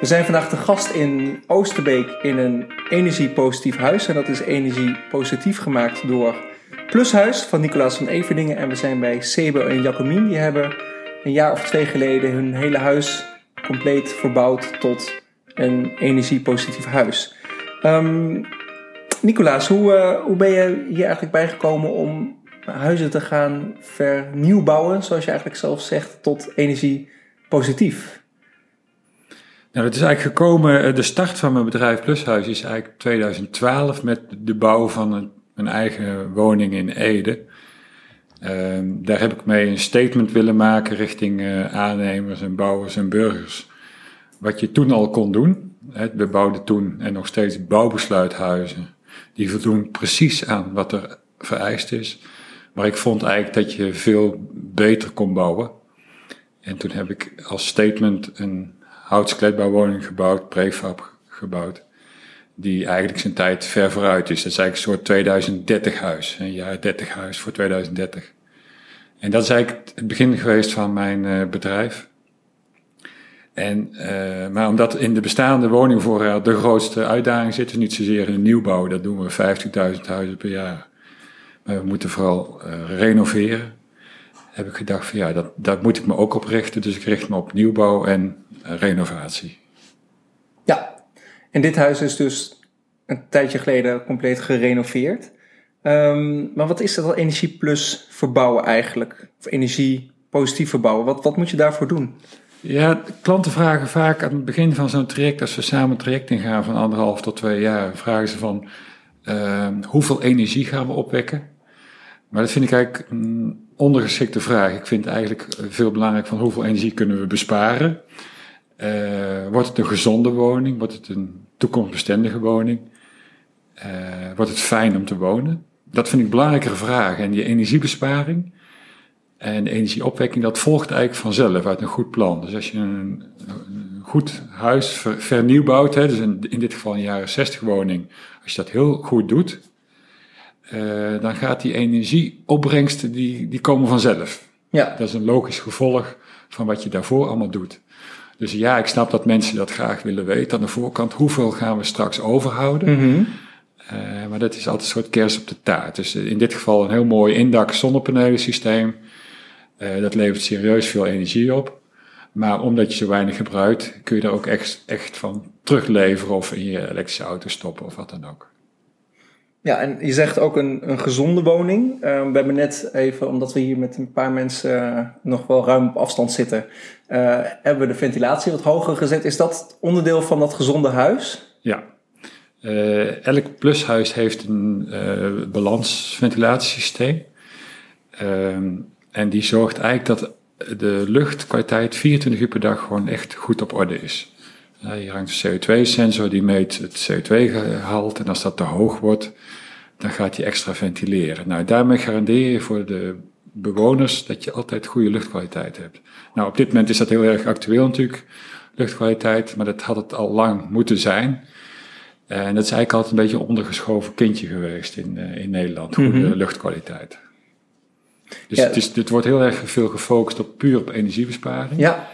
We zijn vandaag te gast in Oosterbeek in een energiepositief huis. En dat is energiepositief gemaakt door Plushuis van Nicolaas van Everdingen. En we zijn bij Sebo en Jacomien. Die hebben een jaar of twee geleden hun hele huis compleet verbouwd tot een energiepositief huis. Um, Nicolaas, hoe, uh, hoe ben je hier eigenlijk bijgekomen om huizen te gaan vernieuwbouwen, zoals je eigenlijk zelf zegt, tot energiepositief? Nou, het is eigenlijk gekomen, eh, de start van mijn bedrijf Plushuis is eigenlijk 2012 met de bouw van een, eigen woning in Ede. Uh, daar heb ik mee een statement willen maken richting uh, aannemers en bouwers en burgers. Wat je toen al kon doen. We bouwden toen en nog steeds bouwbesluithuizen. Die voldoen precies aan wat er vereist is. Maar ik vond eigenlijk dat je veel beter kon bouwen. En toen heb ik als statement een houtskletbouwwoning gebouwd, prefab gebouwd. Die eigenlijk zijn tijd ver vooruit is. Dat is eigenlijk een soort 2030 huis. Een jaar 30 huis voor 2030. En dat is eigenlijk het begin geweest van mijn uh, bedrijf. En, uh, maar omdat in de bestaande woningvoorraad de grootste uitdaging zit, is niet zozeer in nieuwbouw, dat doen we 50.000 huizen per jaar. Maar we moeten vooral uh, renoveren. Heb ik gedacht van ja, dat, daar moet ik me ook op richten. Dus ik richt me op nieuwbouw en renovatie. Ja, en dit huis is dus een tijdje geleden compleet gerenoveerd. Um, maar wat is dat energie plus verbouwen eigenlijk? Of energie positief verbouwen? Wat, wat moet je daarvoor doen? Ja, klanten vragen vaak aan het begin van zo'n traject, als we samen een traject ingaan van anderhalf tot twee jaar, vragen ze van uh, hoeveel energie gaan we opwekken? Maar dat vind ik eigenlijk een ondergeschikte vraag. Ik vind eigenlijk veel belangrijk van hoeveel energie kunnen we besparen? Uh, wordt het een gezonde woning? Wordt het een toekomstbestendige woning? Uh, wordt het fijn om te wonen? Dat vind ik belangrijkere vragen. En die energiebesparing, en energieopwekking, dat volgt eigenlijk vanzelf uit een goed plan. Dus als je een, een goed huis ver, vernieuwbouwt, hè, dus in, in, dit geval een jaren 60 woning, als je dat heel goed doet, uh, dan gaat die energieopbrengsten, die, die komen vanzelf. Ja. Dat is een logisch gevolg van wat je daarvoor allemaal doet. Dus ja, ik snap dat mensen dat graag willen weten aan de voorkant. Hoeveel gaan we straks overhouden? Mm -hmm. uh, maar dat is altijd een soort kers op de taart. Dus in dit geval een heel mooi indak zonnepanelen systeem. Uh, dat levert serieus veel energie op. Maar omdat je zo weinig gebruikt, kun je er ook echt, echt van terugleveren of in je elektrische auto stoppen of wat dan ook. Ja, en je zegt ook een, een gezonde woning. Uh, we hebben net even, omdat we hier met een paar mensen uh, nog wel ruim op afstand zitten, uh, hebben we de ventilatie wat hoger gezet. Is dat onderdeel van dat gezonde huis? Ja. elk plushuis heeft een balansventilatiesysteem. Ehm, en die zorgt eigenlijk dat de luchtkwaliteit 24 uur per dag gewoon echt goed op orde is. Uh, hier hangt een CO2-sensor die meet het CO2-gehalte en als dat te hoog wordt, dan gaat hij extra ventileren. Nou, daarmee garandeer je voor de bewoners dat je altijd goede luchtkwaliteit hebt. Nou, op dit moment is dat heel erg actueel natuurlijk, luchtkwaliteit, maar dat had het al lang moeten zijn. En dat is eigenlijk altijd een beetje een ondergeschoven kindje geweest in, uh, in Nederland, goede mm -hmm. luchtkwaliteit. Dus ja. het, is, het wordt heel erg veel gefocust op puur op energiebesparing. Ja.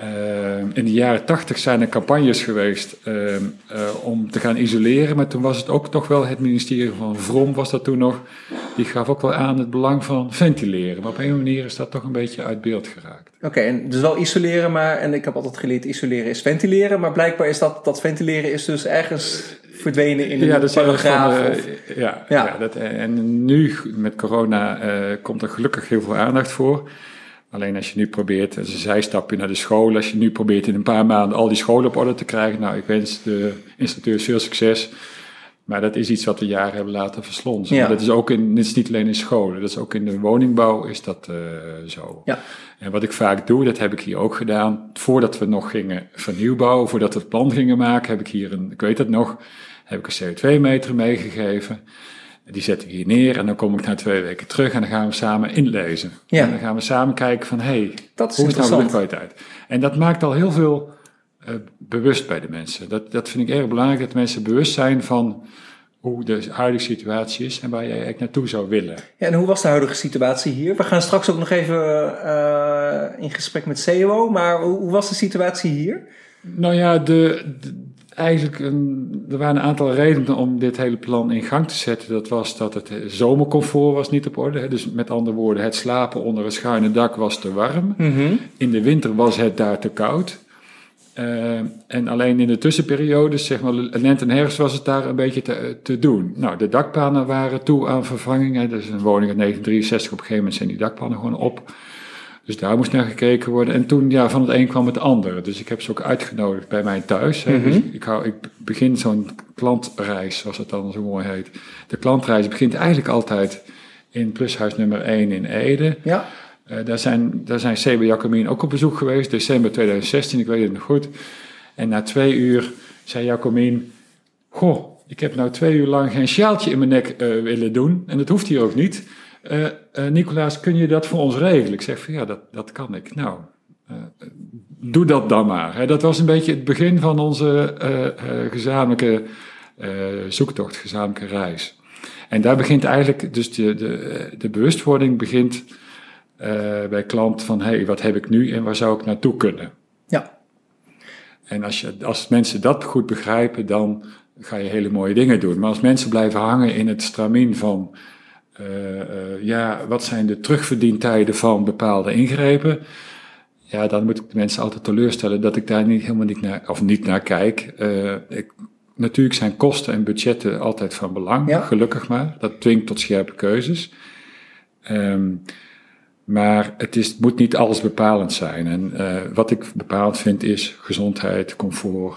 Uh, in de jaren tachtig zijn er campagnes geweest uh, uh, om te gaan isoleren, maar toen was het ook toch wel het ministerie van Vrom was dat toen nog, die gaf ook wel aan het belang van ventileren. Maar op een manier is dat toch een beetje uit beeld geraakt. Oké, okay, en dus wel isoleren, maar, en ik heb altijd geleerd isoleren is ventileren, maar blijkbaar is dat, dat ventileren is dus ergens verdwenen in een ja, dat paragraaf. Van, of, ja, ja. ja dat, en nu met corona komt er gelukkig heel veel aandacht voor. Alleen als je nu probeert, dat is een zijstapje naar de school, als je nu probeert in een paar maanden al die scholen op orde te krijgen, nou, ik wens de instructeurs veel succes. Maar dat is iets wat we jaren hebben laten verslonsen. Ja. dat is ook in, dit is niet alleen in scholen, dat is ook in de woningbouw is dat uh, zo. Ja. En wat ik vaak doe, dat heb ik hier ook gedaan. Voordat we nog gingen vernieuwbouwen, voordat we het plan gingen maken, heb ik hier een, ik weet het nog, heb ik een CO2-meter meegegeven. Die zet ik hier neer en dan kom ik na twee weken terug en dan gaan we samen inlezen. Ja. En dan gaan we samen kijken van, hé, hey, hoe is nou de luchtkwaliteit? En dat maakt al heel veel uh, bewust bij de mensen. Dat, dat vind ik erg belangrijk, dat mensen bewust zijn van hoe de huidige situatie is en waar jij eigenlijk naartoe zou willen. Ja, en hoe was de huidige situatie hier? We gaan straks ook nog even uh, in gesprek met CEO, maar hoe, hoe was de situatie hier? Nou ja, de, de- eigenlijk een, er waren een aantal redenen om dit hele plan in gang te zetten. Dat was dat het zomercomfort was niet op orde. hè. Dus met andere woorden, het slapen onder een schuine dak was te warm. Mhm. In de winter was het daar te koud. Eh, en alleen in de tussenperiodes, zeg maar lente en herfst, was het daar een beetje te, te doen. Nou, de dakpannen waren toe aan vervanging. Hè. Dus een woning uit 1963, op een gegeven moment zijn die dakpannen gewoon op. Dus daar moest naar gekeken worden. En toen, ja, van het een kwam het andere. Dus ik heb ze ook uitgenodigd bij mij thuis. Hè. Dus ik, hou, ik begin zo'n klantreis, zoals het dan zo mooi heet. De klantreis begint eigenlijk altijd in plushuis nummer 1 in Ede. Ja. Eh, daar, zijn, daar zijn CB Jacomien ook op bezoek geweest, december 2016, ik weet het nog goed. En na twee uur zei Jacomien, goh, ik heb nou twee uur lang geen sjaaltje in mijn nek eh, willen doen. En dat hoeft hier ook niet. Eh eh, Nicolaas, kun je dat voor ons regelen? Ik zeg van ja, dat, dat kan ik. Nou, eh, doe dat dan maar. Hè, dat was een beetje het begin van onze gezamenlijke zoektocht, gezamenlijke reis. En daar begint eigenlijk, dus de, de, de bewustwording begint bij klant van, hé, hey, wat heb ik nu en waar zou ik naartoe kunnen? Ja. En als, je, als mensen dat goed begrijpen, dan ga je hele mooie dingen doen. Maar als mensen blijven hangen in het stramien van, ja, wat zijn de terugverdientijden van bepaalde ingrepen? Ja, dan moet ik de mensen altijd teleurstellen dat ik daar niet, helemaal niet naar, of niet naar kijk. Eh, ik, natuurlijk zijn kosten en budgetten altijd van belang, Ja. gelukkig maar. Dat dwingt tot scherpe keuzes. Ehm, maar het, is, moet niet alles bepalend zijn. En eh, wat ik bepalend vind is gezondheid, comfort.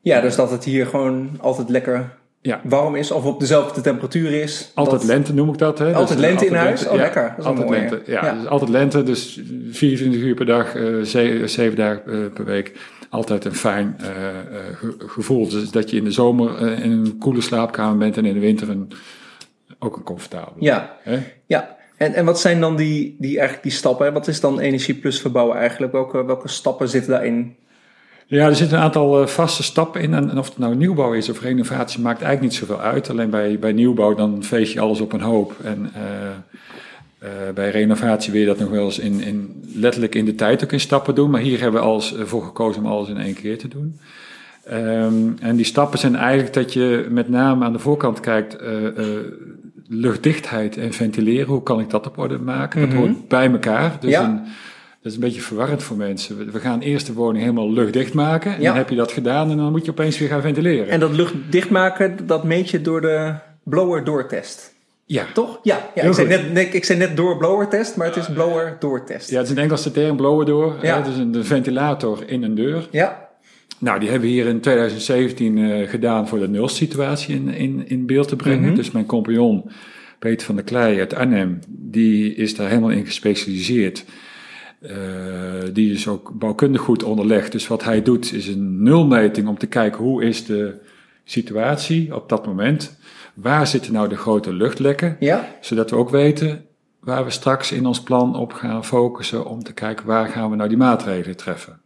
Ja, dus dat het hier gewoon altijd lekker Ja. warm is of op dezelfde temperatuur is. Altijd Dat- lente noem ik dat. Hè? Altijd Dus, lente in huis? lente, Oh, ja, lekker. Dat is altijd lente. Ja, Ja. Dus altijd lente, dus 24 uur per dag, eh, ze- zeven dagen eh, per week. Altijd een fijn eh, eh, ge- gevoel. Dus dat je in de zomer eh, in een koele slaapkamer bent en in de winter een, ook een comfortabele. Ja, Hè? ja. En, en wat zijn dan die, die, eigenlijk die stappen? hè? Wat is dan Energie Plus verbouwen eigenlijk? Welke, welke stappen zitten daarin? Ja, er zitten een aantal eh, vaste stappen in. En, of het nou nieuwbouw is of renovatie, maakt eigenlijk niet zoveel uit. Alleen bij, bij nieuwbouw dan veeg je alles op een hoop. En eh, eh, bij renovatie wil je dat nog wel eens in, in, letterlijk in de tijd ook in stappen doen. Maar hier hebben we alles voor gekozen om alles in één keer te doen. Ehm, en die stappen zijn eigenlijk dat je met name aan de voorkant kijkt... luchtdichtheid en ventileren, hoe kan ik dat op orde maken? Dat Mhm. hoort bij elkaar. Dus Ja. een, dat is een beetje verwarrend voor mensen. We, gaan eerst de woning helemaal luchtdicht maken. En Ja. dan heb je dat gedaan en dan moet je opeens weer gaan ventileren. En dat lucht dichtmaken, dat meet je door de blower door test. ja. Toch? Ja, ja ik, zei net, ik zei net door blower test, maar het is blower door test. ja, het is een Engelse term, blower door. Ja. hè, dus een de ventilator in een deur. Ja, Nou, die hebben we hier in 2017 eh, gedaan voor de nulsituatie in, in, in beeld te brengen. Mhm. Dus mijn compagnon Peter van der Klei uit Arnhem, die is daar helemaal in gespecialiseerd. Eh, die is ook bouwkundig goed onderlegd. Dus wat hij doet is een nulmeting om te kijken hoe is de situatie op dat moment. Waar zitten nou de grote luchtlekken? ja, Zodat we ook weten waar we straks in ons plan op gaan focussen om te kijken waar gaan we nou die maatregelen treffen.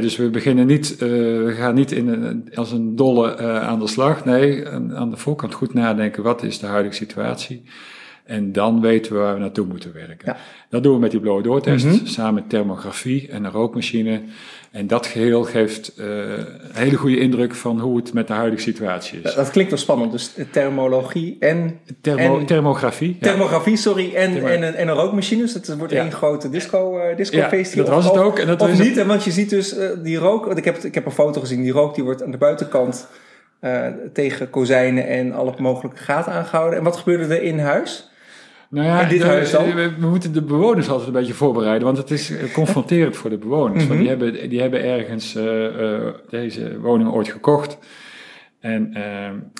Dus we beginnen niet, eh, we gaan niet in een, als een dolle eh, aan de slag. Nee, aan, aan de voorkant goed nadenken wat is de huidige situatie. En dan weten we waar we naartoe moeten werken. Ja. Dat doen we met die blow door test, Mhm. samen met thermografie en een rookmachine. En dat geheel geeft eh, een hele goede indruk van hoe het met de huidige situatie is. dat klinkt wel spannend. Dus thermologie en Thermo, en- thermografie. ja. thermografie, sorry, en, Thermo- en, een, en een rookmachine. Dus het wordt Ja. één grote disco, eh discofeest hier. dat was Of- het ook. En dat of was niet, hè, want je ziet dus eh, die rook. Want ik heb, ik heb een foto gezien. Die rook die wordt aan de buitenkant eh, tegen kozijnen en alle mogelijke gaten aangehouden. En wat gebeurde er in huis? Nou ja, In dit de- huis dan? We, we moeten de bewoners altijd een beetje voorbereiden, want het is eh, confronterend voor de bewoners. Mhm. Want die hebben, die hebben ergens eh, eh, deze woning ooit gekocht. En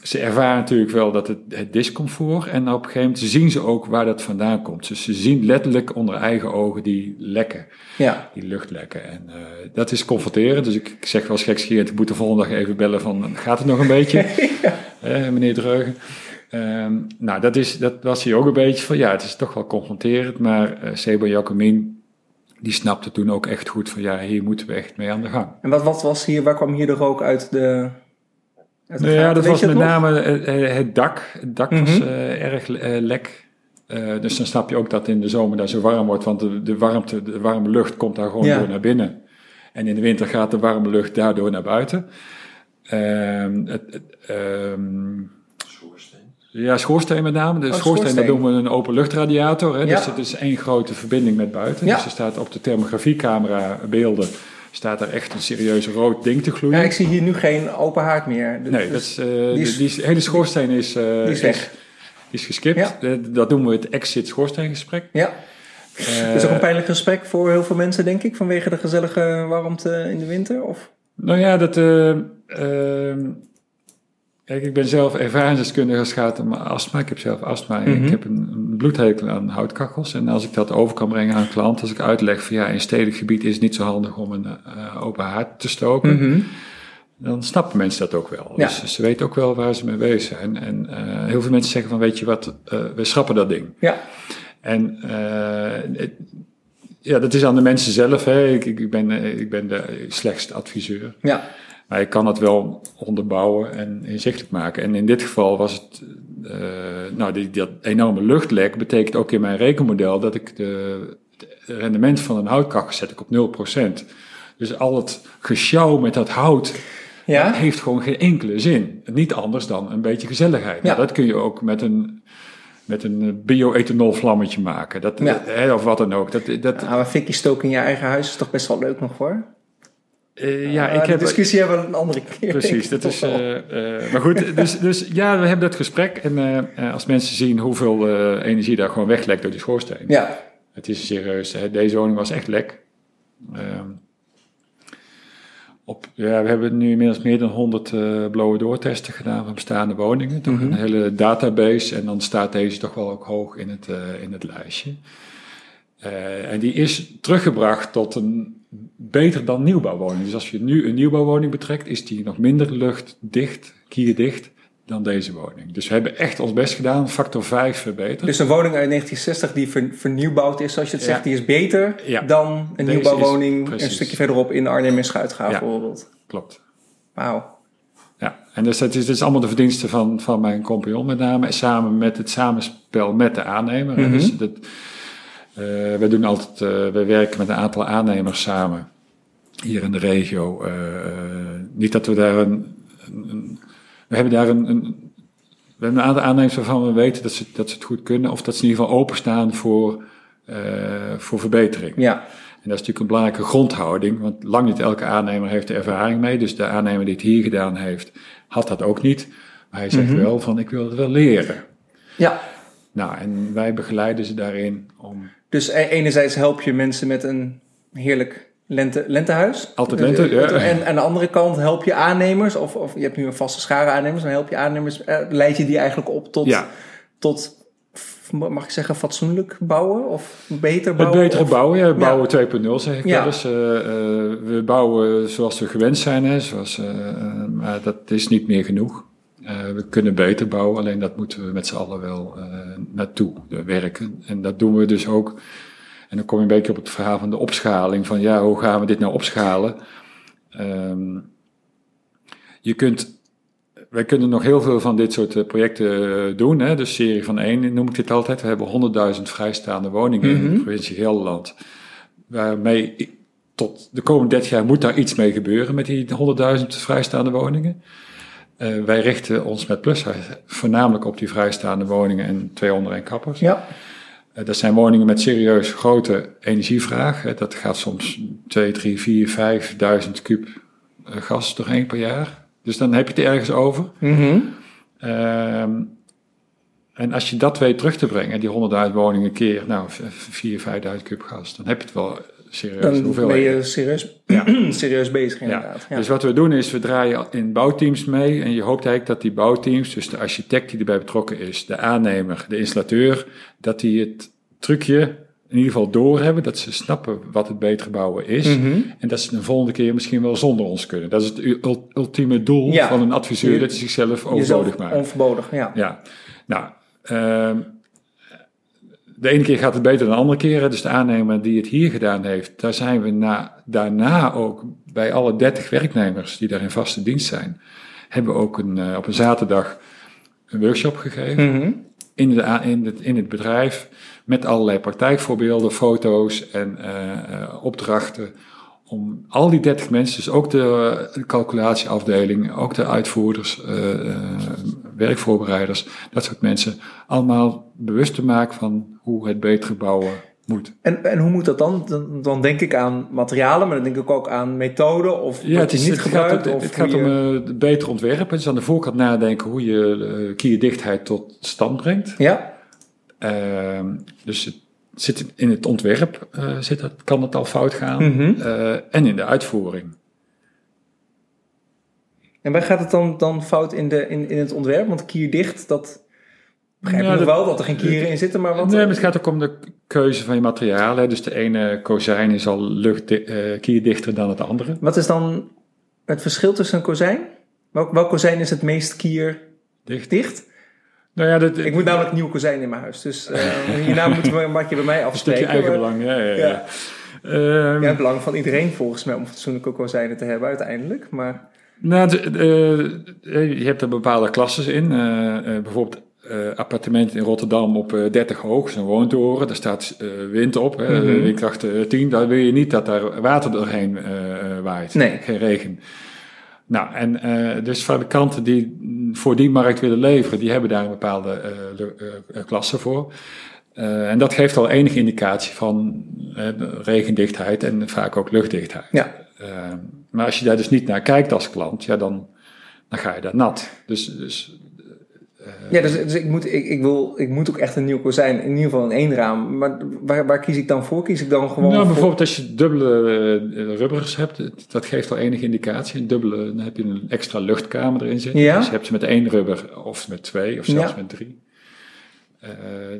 ze ervaren natuurlijk wel dat het, het discomfort. En op een gegeven moment zien ze ook waar dat vandaan komt. Dus ze zien letterlijk onder eigen ogen die lekken, Ja, die luchtlekken. En dat is confronterend. Dus ik, ik zeg wel gekscherend, ik moet de volgende dag even bellen van, gaat het nog een beetje? Eh, meneer Dreugen. Ehm, nou, dat, is, dat was hier ook een beetje van, ja, het is toch wel confronterend, maar eh Sebo Jacomien, die snapte toen ook echt goed van, ja, hier moeten we echt mee aan de gang. en wat, wat was hier, waar kwam hier de rook uit de... uit de Nou ja, dat Weet was met nog? name eh, eh, het dak. Het dak was Mhm. erg lek. Dus dan snap je ook dat in de zomer daar zo warm wordt, want de, de warmte, de warme lucht komt daar gewoon Ja. door naar binnen. En in de winter gaat de warme lucht daardoor naar buiten. Ehm, het, het, ehm, ja, schoorsteen met name. De Oh, schoorsteen, dat schoorsteen. doen we een openluchtradiator. Hè? Ja. Dus het is één grote verbinding met buiten. Ja. Dus er staat op de thermografiecamera beelden staat er echt een serieus rood ding te gloeien. Ja, ik zie hier nu geen open haard meer. Dus- nee, dat is, die is- die, die hele schoorsteen is, die is weg. is geskipt. Ja. Eh, Dat noemen we het exit schoorsteengesprek. Ja, Eh, dat is ook een pijnlijk gesprek voor heel veel mensen, denk ik, vanwege de gezellige warmte in de winter. Of? Nou ja, dat. Kijk, ik ben zelf ervaringsdeskundige als het gaat om astma. Ik heb zelf astma en Mhm. ik heb een, een bloedhekel aan houtkachels. En als ik dat over kan brengen aan een klant, als ik uitleg van ja, in stedelijk gebied is het niet zo handig om een eh, open haard te stoken, Mhm. dan snappen mensen dat ook wel. Ja. Dus ze weten ook wel waar ze mee bezig zijn. En eh, heel veel mensen zeggen van weet je wat, eh, we schrappen dat ding. Ja, En het- ja, dat is aan de mensen zelf. Hè. Ik, ik, ben, ik ben de slechtste adviseur. ja, Maar ik kan het wel onderbouwen en inzichtelijk maken. En in dit geval was het, eh, nou, die, dat enorme luchtlek betekent ook in mijn rekenmodel dat ik de, het rendement van een houtkachel zet ik op 0%. Dus al het gesjouw met dat hout ja. heeft gewoon geen enkele zin. Niet anders dan een beetje gezelligheid. Nou, Ja. dat kun je ook met een, met een bio-ethanol vlammetje maken. Dat, Ja. of wat dan ook. Dat, dat, Nou, een fikje stoken in je eigen huis is toch best wel leuk nog hoor? Eh, ja, Ah, ik heb... discussie hebben we een andere keer. Precies, dat is. eh, eh, maar goed, dus, dus ja, we hebben dat gesprek. En als mensen zien hoeveel energie daar gewoon weglekt door die schoorsteen. ja, Het is serieus. Hè, deze woning was echt lek. Ehm, op, ja, we hebben nu inmiddels meer dan 100 eh blowen doortesten gedaan van bestaande woningen. Toch Mhm. een hele database. En dan staat deze toch wel ook hoog in het, eh, in het lijstje. Eh, en die is teruggebracht tot een beter dan nieuwbouwwoning. Dus als je nu een nieuwbouwwoning betrekt, is die nog minder luchtdicht, kierdicht, dan deze woning. Dus we hebben echt ons best gedaan, factor 5 verbeterd. dus een woning uit 1960 die ver- vernieuwbouwd is, zoals je het Ja. zegt, die is beter Ja. dan een Deze nieuwbouwwoning een stukje verderop in Arnhem en Schuitgaaf Ja. bijvoorbeeld. Klopt. Wauw. Ja, en dus dat is, dat is allemaal de verdienste van, van mijn compagnon met name. En samen met het samenspel met de aannemer. Mhm. Dus dat, eh, we doen altijd, eh, we werken met een aantal aannemers samen. Hier in de regio. Eh, niet dat we daar een, we hebben daar een, een we hebben een aantal aannemers waarvan we weten dat ze, dat ze het goed kunnen. Of dat ze in ieder geval openstaan voor, voor verbetering. Ja, En dat is natuurlijk een belangrijke grondhouding, want lang niet elke aannemer heeft er ervaring mee. Dus de aannemer die het hier gedaan heeft, had dat ook niet. Maar hij zegt Mhm. wel van, ik wil het wel leren. ja. Nou, en wij begeleiden ze daarin om... Dus e- enerzijds help je mensen met een heerlijk lente, lentehuis. Altijd lente, ja. En aan de andere kant help je aannemers, of, of je hebt nu een vaste schare aannemers, dan help je aannemers, eh, leid je die eigenlijk op tot, Ja, tot mag ik zeggen, fatsoenlijk bouwen of beter het bouwen? betere Of- bouwen, ja, bouwen 2.0 zeg ik Ja. Eh, eh, we bouwen zoals we gewend zijn, hè, zoals, eh, eh, maar dat is niet meer genoeg. We kunnen beter bouwen, alleen dat moeten we met z'n allen wel eh, naartoe eh, werken. En dat doen we dus ook. En dan kom je een beetje op het verhaal van de opschaling. Van ja, hoe gaan we dit nou opschalen? Ehm, je kunt, wij kunnen nog heel veel van dit soort eh, projecten doen. Hè? De serie van één noem ik dit altijd. We hebben 100.000 vrijstaande woningen in Mhm. de provincie Gelderland. Waarmee tot de komende 30 jaar moet daar iets mee gebeuren met die 100.000 vrijstaande woningen. Eh, wij richten ons met Plushuis voornamelijk op die vrijstaande woningen en 201 kappers. Ja, Eh, dat zijn woningen met serieus grote energievraag. Dat gaat soms 2, 3, 4, 5.000 kub gas doorheen per jaar. Dus dan heb je het ergens over. Mhm. Ehm, en als je dat weet terug te brengen, die 100.000 woningen keer nou, 4, 5.000 kub gas, dan heb je het wel serieus. dan Hoeveel ben je serieus, Ja. serieus bezig inderdaad. Ja. Dus wat we doen is, we draaien in bouwteams mee. En je hoopt eigenlijk dat die bouwteams, dus de architect die erbij betrokken is, de aannemer, de installateur, dat die het trucje in ieder geval doorhebben. Dat ze snappen wat het betere bouwen is. Mhm. En dat ze de volgende keer misschien wel zonder ons kunnen. Dat is het ul- ultieme doel Ja. van een adviseur, Je- dat hij zichzelf overbodig maakt. onverbodig, ja. Ja, nou, ehm, de ene keer gaat het beter dan de andere keer. hè. Dus de aannemer die het hier gedaan heeft, daar zijn we na, daarna ook bij alle 30 werknemers die daar in vaste dienst zijn, hebben we ook een, eh, op een zaterdag een workshop gegeven Mhm. in, de, in, het, in het bedrijf met allerlei praktijkvoorbeelden, foto's en eh, eh, opdrachten om al die 30 mensen, dus ook de, de calculatieafdeling, ook de uitvoerders, uh, uh, werkvoorbereiders, dat soort mensen, allemaal bewust te maken van hoe het betere bouwen moet. En, en hoe moet dat dan? dan? dan? denk ik aan materialen, maar dan denk ik ook aan methoden of ja, het is, niet het gebruikt. Gaat, of het gaat om je- uh, beter ontwerpen. Dus aan de voorkant nadenken hoe je uh, kierdichtheid tot stand brengt. Ja, Ehm, dus het zit in het ontwerp zit het, kan het al fout gaan. Mhm. En in de uitvoering. En waar gaat het dan, dan fout in, de, in, in het ontwerp? Want kierdicht, dat begrijp Ja, ik nog wel dat er geen kieren in zitten, maar wat... Nee, maar het gaat ook om de keuze van je materialen. Dus de ene kozijn is al lucht, uh, kierdichter dan het andere. Wat is dan het verschil tussen een kozijn? Welk, welk kozijn is het meest kierdicht? Dicht. Nou ja, dat, Ik moet namelijk nieuw kozijn in mijn huis, dus uh, hierna moeten we een bakje bij mij Een stukje afspreken. eigen belang, ja. ja, Ja. ja. Ehm, Ja, het belang van iedereen volgens mij om fatsoenlijke kozijnen te hebben uiteindelijk. Maar Nou, de- de- je hebt er bepaalde klasses in. Eh, eh, bijvoorbeeld eh appartement in Rotterdam op eh, 30 hoog, zo'n woontoren. Daar staat eh, wind op, hè, Mhm. windkracht eh, 10. Daar wil je niet dat daar water doorheen eh, eh, waait. Nee. Geen regen. Nou, en eh, dus fabrikanten die voor die markt willen leveren, die hebben daar een bepaalde eh, eh, klasse voor. Eh, en dat geeft al enige indicatie van eh, regendichtheid en vaak ook luchtdichtheid. ja, Uh, maar als je daar dus niet naar kijkt als klant, ja, dan, dan ga je daar nat. Dus, dus ja dus, dus ik, moet, ik, ik, wil, ik moet ook echt een nieuw kozijn, in ieder geval een één raam. Maar waar, waar kies ik dan voor? Kies ik dan gewoon nou, voor... bijvoorbeeld als je dubbele uh, rubbers hebt, dat geeft al enige indicatie. Een dubbele, dan heb je een extra luchtkamer erin zitten. Ja. Dus je hebt ze met één rubber of met twee of zelfs Ja. met drie. Uh,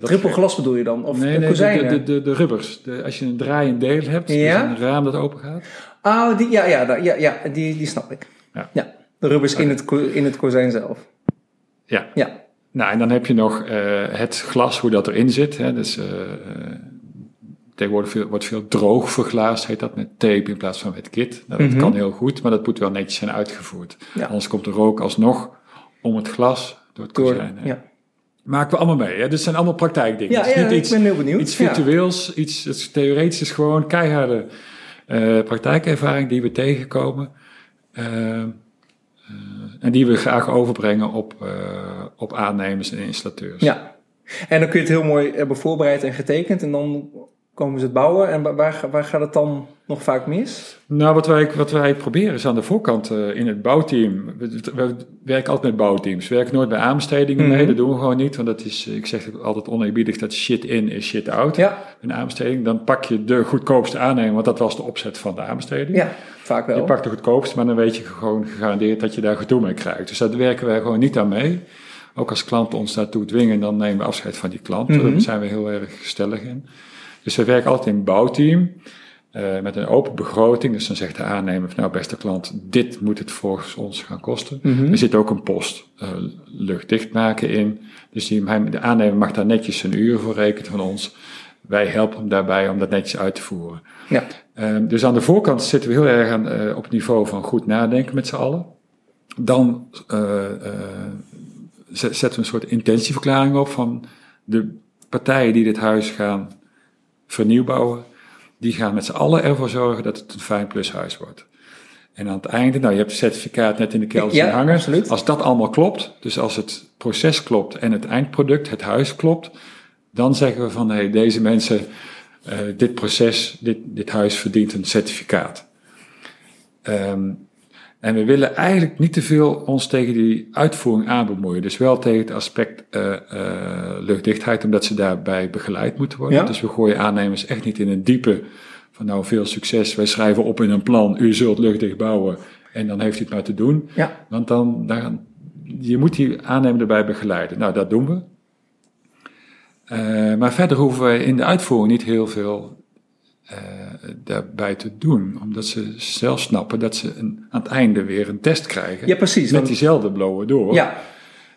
Triple glas bedoel je dan? Of nee, de nee, kozijnen? de, de, de, de rubbers. De, als je een draaiend deel hebt, Ja. dus een raam dat open gaat. Oh, die, ja, ja, ja, ja die, die snap ik. Ja. de rubbers in, het, in het kozijn zelf. Ja. Ja. Nou, en dan heb je nog uh, het glas, hoe dat erin zit. Hè. Dus uh, tegenwoordig veel, wordt veel droog verglaasd, heet dat, met tape in plaats van met kit. Nou, dat Mhm. kan heel goed, maar dat moet wel netjes zijn uitgevoerd. Ja. Anders komt de rook alsnog om het glas door het Door, kozijn. heen. ja. Maken we allemaal mee. Hè? Dit zijn allemaal praktijkdingen. Ja, ja, niet ik iets, ben heel benieuwd. iets Ja. virtueels, iets het theoretisch is gewoon keiharde uh, praktijkervaring die we tegenkomen. Uh, uh, en die we graag overbrengen op, op aannemers en installateurs. Ja, en dan kun je het heel mooi hebben voorbereid en getekend. En dan komen ze het bouwen. En waar, waar gaat het dan nog vaak mis? Nou, wat wij, wat wij proberen is aan de voorkant uh, in het bouwteam. We, we, werken altijd met bouwteams. We werken nooit bij aanbestedingen Mhm. mee. Dat doen we gewoon niet. Want dat is, ik zeg altijd oneerbiedig, dat shit in is shit out. Ja, Een aanbesteding. Dan pak je de goedkoopste aannemer, want dat was de opzet van de aanbesteding. ja vaak wel. Je pakt de goedkoopste, maar dan weet je gewoon gegarandeerd dat je daar gedoe mee krijgt. Dus daar werken wij gewoon niet aan mee. Ook als klanten ons daartoe dwingen, dan nemen we afscheid van die klant. Mhm. Daar zijn we heel erg stellig in. Dus we werken altijd in een bouwteam. Uh, met een open begroting. Dus dan zegt de aannemer van nou beste klant, dit moet het volgens ons gaan kosten. Mhm. Er zit ook een post uh, luchtdicht maken in. Dus die, de aannemer mag daar netjes zijn uren voor rekenen van ons. Wij helpen hem daarbij om dat netjes uit te voeren. Ja. Uh, dus aan de voorkant zitten we heel erg aan, uh, op het niveau van goed nadenken met z'n allen. Dan zetten we een soort intentieverklaring op van de partijen die dit huis gaan vernieuwbouwen. Die gaan met z'n allen ervoor zorgen dat het een fijn plushuis wordt. En aan het einde, nou je hebt het certificaat net in de kelder ja, hangen. Absoluut. Als dat allemaal klopt, dus als het proces klopt en het eindproduct, het huis klopt, dan zeggen we van hé, hey, deze mensen, uh, dit proces, dit, dit huis verdient een certificaat. Um, en we willen eigenlijk niet te veel ons tegen die uitvoering aanbemoeien. Dus wel tegen het aspect uh, uh, luchtdichtheid, omdat ze daarbij begeleid moeten worden. Ja. Dus we gooien aannemers echt niet in een diepe van nou veel succes. Wij schrijven op in een plan, u zult luchtdicht bouwen en dan heeft u het maar te doen. Ja. Want dan, dan, je moet die aannemer erbij begeleiden. Nou, dat doen we. Uh, maar verder hoeven wij in de uitvoering niet heel veel uh, daarbij te doen. Omdat ze zelf snappen dat ze een, aan het einde weer een test krijgen. Ja, precies. Met diezelfde blowen door. Ja,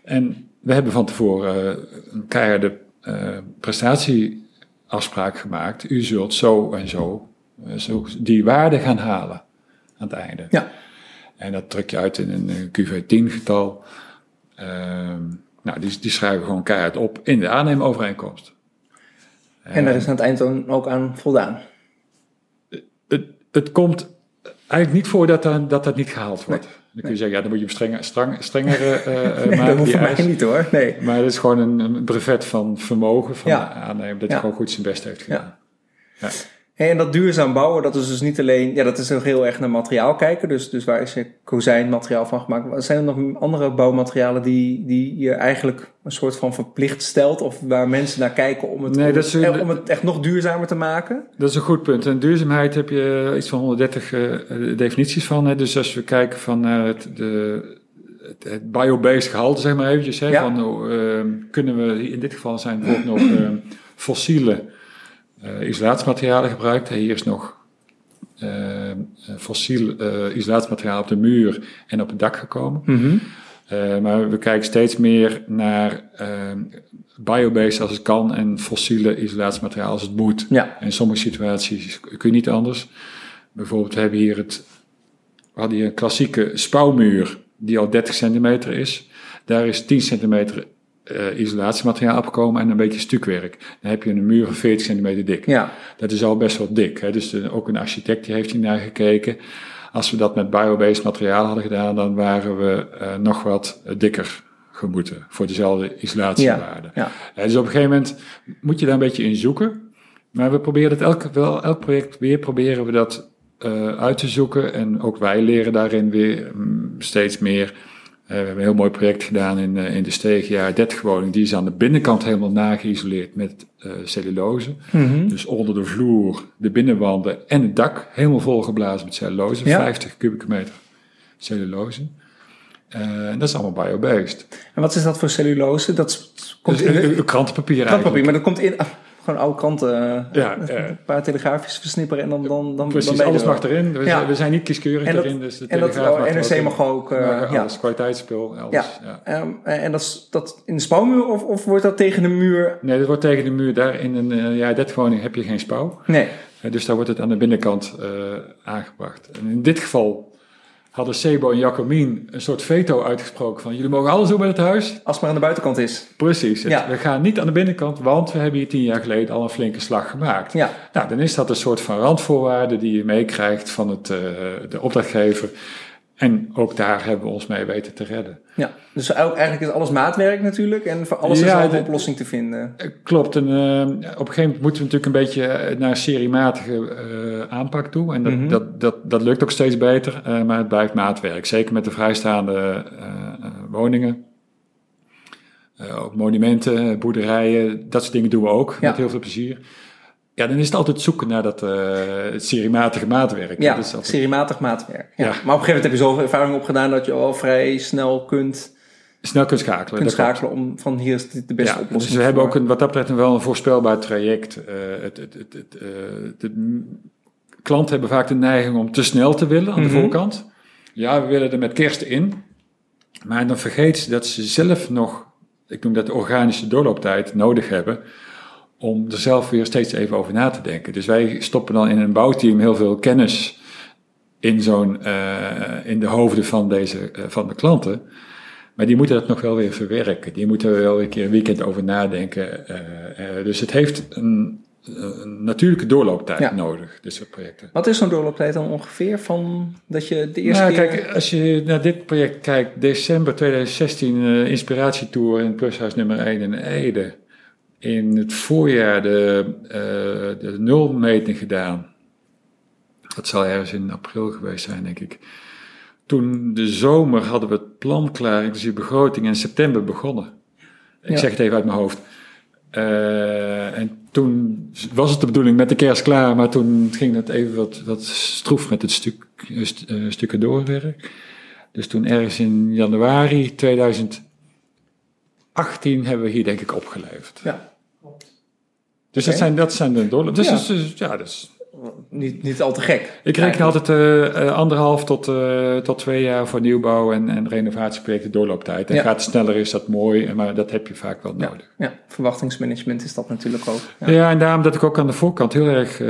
En we hebben van tevoren uh, een keiharde uh, prestatieafspraak gemaakt. U zult zo en zo, zo die waarde gaan halen aan het einde. Ja. En dat druk je uit in een QV10 getal. nou, die, die schrijven we gewoon keihard op in de aannemovereenkomst. en daar is aan het eind dan ook aan voldaan. Het, komt eigenlijk niet voor dat dat, dat, dat niet gehaald wordt. Dan kun je zeggen, ja, dan moet je hem strenger, streng, strengere uh, nee, maken. dat hoeft mij niet hoor. Nee. Maar het is gewoon een, een brevet van vermogen van Ja. de aannemer. Dat Ja. hij gewoon goed zijn best heeft gedaan. Ja. En dat duurzaam bouwen, dat is dus niet alleen, ja, dat is ook heel erg naar materiaal kijken. Dus, dus waar is je kozijnmateriaal van gemaakt? Maar zijn er nog andere bouwmaterialen die, die je eigenlijk een soort van verplicht stelt? Of waar mensen naar kijken om het, Nee, om, het, is een- eh, om het echt nog duurzamer te maken? Dat is een goed punt. En duurzaamheid heb je iets van 130 eh, definities van. Hè. Dus als we kijken van naar het, de, het, het biobased gehalte, zeg maar eventjes. Hè, Ja. van, oh, eh, kunnen we, in dit geval zijn bijvoorbeeld nog eh, fossiele eh, isolatiematerialen gebruikt. Hier is nog eh, fossiel eh, isolatiemateriaal op de muur en op het dak gekomen. Eh, maar we kijken steeds meer naar eh, biobased als het kan en fossiele isolatiemateriaal als het moet. Ja, In sommige situaties kun je niet anders. Bijvoorbeeld, we hebben hier het, we hadden hier een klassieke spouwmuur die al 30 centimeter is. Daar is 10 centimeter eh, isolatiemateriaal opgekomen en een beetje stukwerk. Dan heb je een muur van 40 centimeter dik. ja, Dat is al best wel dik. Hè? Dus de- ook een architect die heeft hier naar gekeken. Als we dat met biobased materiaal hadden gedaan, dan waren we eh, nog wat eh, dikker gemoeten voor dezelfde isolatiewaarde. ja. Eh, dus op een gegeven moment moet je daar een beetje in zoeken. Maar we proberen het elk, wel, elk project weer proberen we dat uit te zoeken. En ook wij leren daarin weer mm, steeds meer. Eh, we hebben een heel mooi project gedaan in, eh, in de Steegjaar 30 woning. Die is aan de binnenkant helemaal nageïsoleerd met eh, cellulose. Mhm. Dus onder de vloer, de binnenwanden en het dak helemaal volgeblazen met cellulose. Ja. 50 kubieke meter cellulose. En dat is allemaal biobased. En wat is dat voor cellulose? Dat komt Dus in krantenpapier krantenpapier, eigenlijk. maar dat komt in... gewoon oude kranten. eh, Ja, een paar telegrafisch versnipperen en dan, dan, dan, Precies, dan alles mag erin. We, Ja. zijn, we zijn niet kieskeurig En dat- erin. Dus de En dat oh, mag NRC mag ook... eh, ja. alles, kwaliteitsspul, alles. Ja. Ja. Ehm, en dat is dat in de spouwmuur of, of wordt dat tegen de muur? Nee, dat wordt tegen de muur. Daar in een eh, ja, 30 woning heb je geen spouw. Nee. Eh, dus daar wordt het aan de binnenkant eh, aangebracht. En in dit geval hadden Sebo en Jacomien een soort veto uitgesproken van jullie mogen alles doen met het huis. Als het maar aan de buitenkant is. Precies. Het- Ja. We gaan niet aan de binnenkant, want we hebben hier tien jaar geleden al een flinke slag gemaakt. Ja. Nou, dan is dat een soort van randvoorwaarde die je meekrijgt van het, eh, de opdrachtgever. En ook daar hebben we ons mee weten te redden. ja. Dus eigenlijk is alles maatwerk natuurlijk. En voor alles is Ja, al een oplossing te vinden. Eh, Klopt. En eh, op een gegeven moment moeten we natuurlijk een beetje eh, naar seriematige eh, aanpak toe. En dat, Mhm. dat, dat, dat lukt ook steeds beter, maar het blijft maatwerk. Zeker met de vrijstaande woningen. Ook monumenten, boerderijen, dat soort dingen doen we ook Ja. met heel veel plezier. Ja, dan is het altijd zoeken naar dat het seriematige maatwerk. Ja, Dat is altijd- seriematig maatwerk. Ja. Ja. Maar op een gegeven moment heb je zoveel ervaring opgedaan dat je al vrij snel kunt, snel kunt schakelen. kunt schakelen om van hier is dit de beste Ja, oplossing. dus we hebben ook een, wat dat betreft wel een voorspelbaar traject. Eh, het, het, het, het, eh, de klanten hebben vaak de neiging om te snel te willen aan de Mhm. voorkant. Ja, we willen er met kerst in. Maar dan vergeet ze dat ze zelf nog, ik noem dat de organische doorlooptijd, nodig hebben om er zelf weer steeds even over na te denken. Dus wij stoppen dan in een bouwteam heel veel kennis in, zo'n, eh, in de hoofden van, deze, eh, van de klanten. Maar die moeten dat nog wel weer verwerken. Die moeten er wel een keer een weekend over nadenken. Eh, dus het heeft een, een natuurlijke doorlooptijd Ja. nodig, dit soort projecten. Wat is zo'n doorlooptijd dan ongeveer van dat je de eerste Nou, keer... kijk, als je naar dit project kijkt, december 2016 eh inspiratietour in Plushuis nummer 1 in Ede. In het voorjaar de, eh, de nulmeting gedaan. Dat zal ergens in april geweest zijn, denk ik. Toen de zomer hadden we het plan klaar, inclusief begroting, in september begonnen. Ik Ja. zeg het even uit mijn hoofd. Eh, en toen was het de bedoeling met de kerst klaar, maar toen ging het even wat, wat stroef met het stuk, st- eh, stukken doorwerk. Dus toen ergens in januari 2018 hebben we hier denk ik opgeleverd. Ja, Dus dat, zijn, dat zijn de doorloop. Dus, Ja. dus, dus, ja, dus niet, niet al te gek. ik reken altijd eh, eh, anderhalf tot, eh, tot twee jaar voor nieuwbouw en, en renovatieprojecten doorlooptijd. En Ja. gaat sneller is dat mooi, maar dat heb je vaak wel nodig. ja, verwachtingsmanagement is dat natuurlijk ook. Ja. Ja. en daarom dat ik ook aan de voorkant heel erg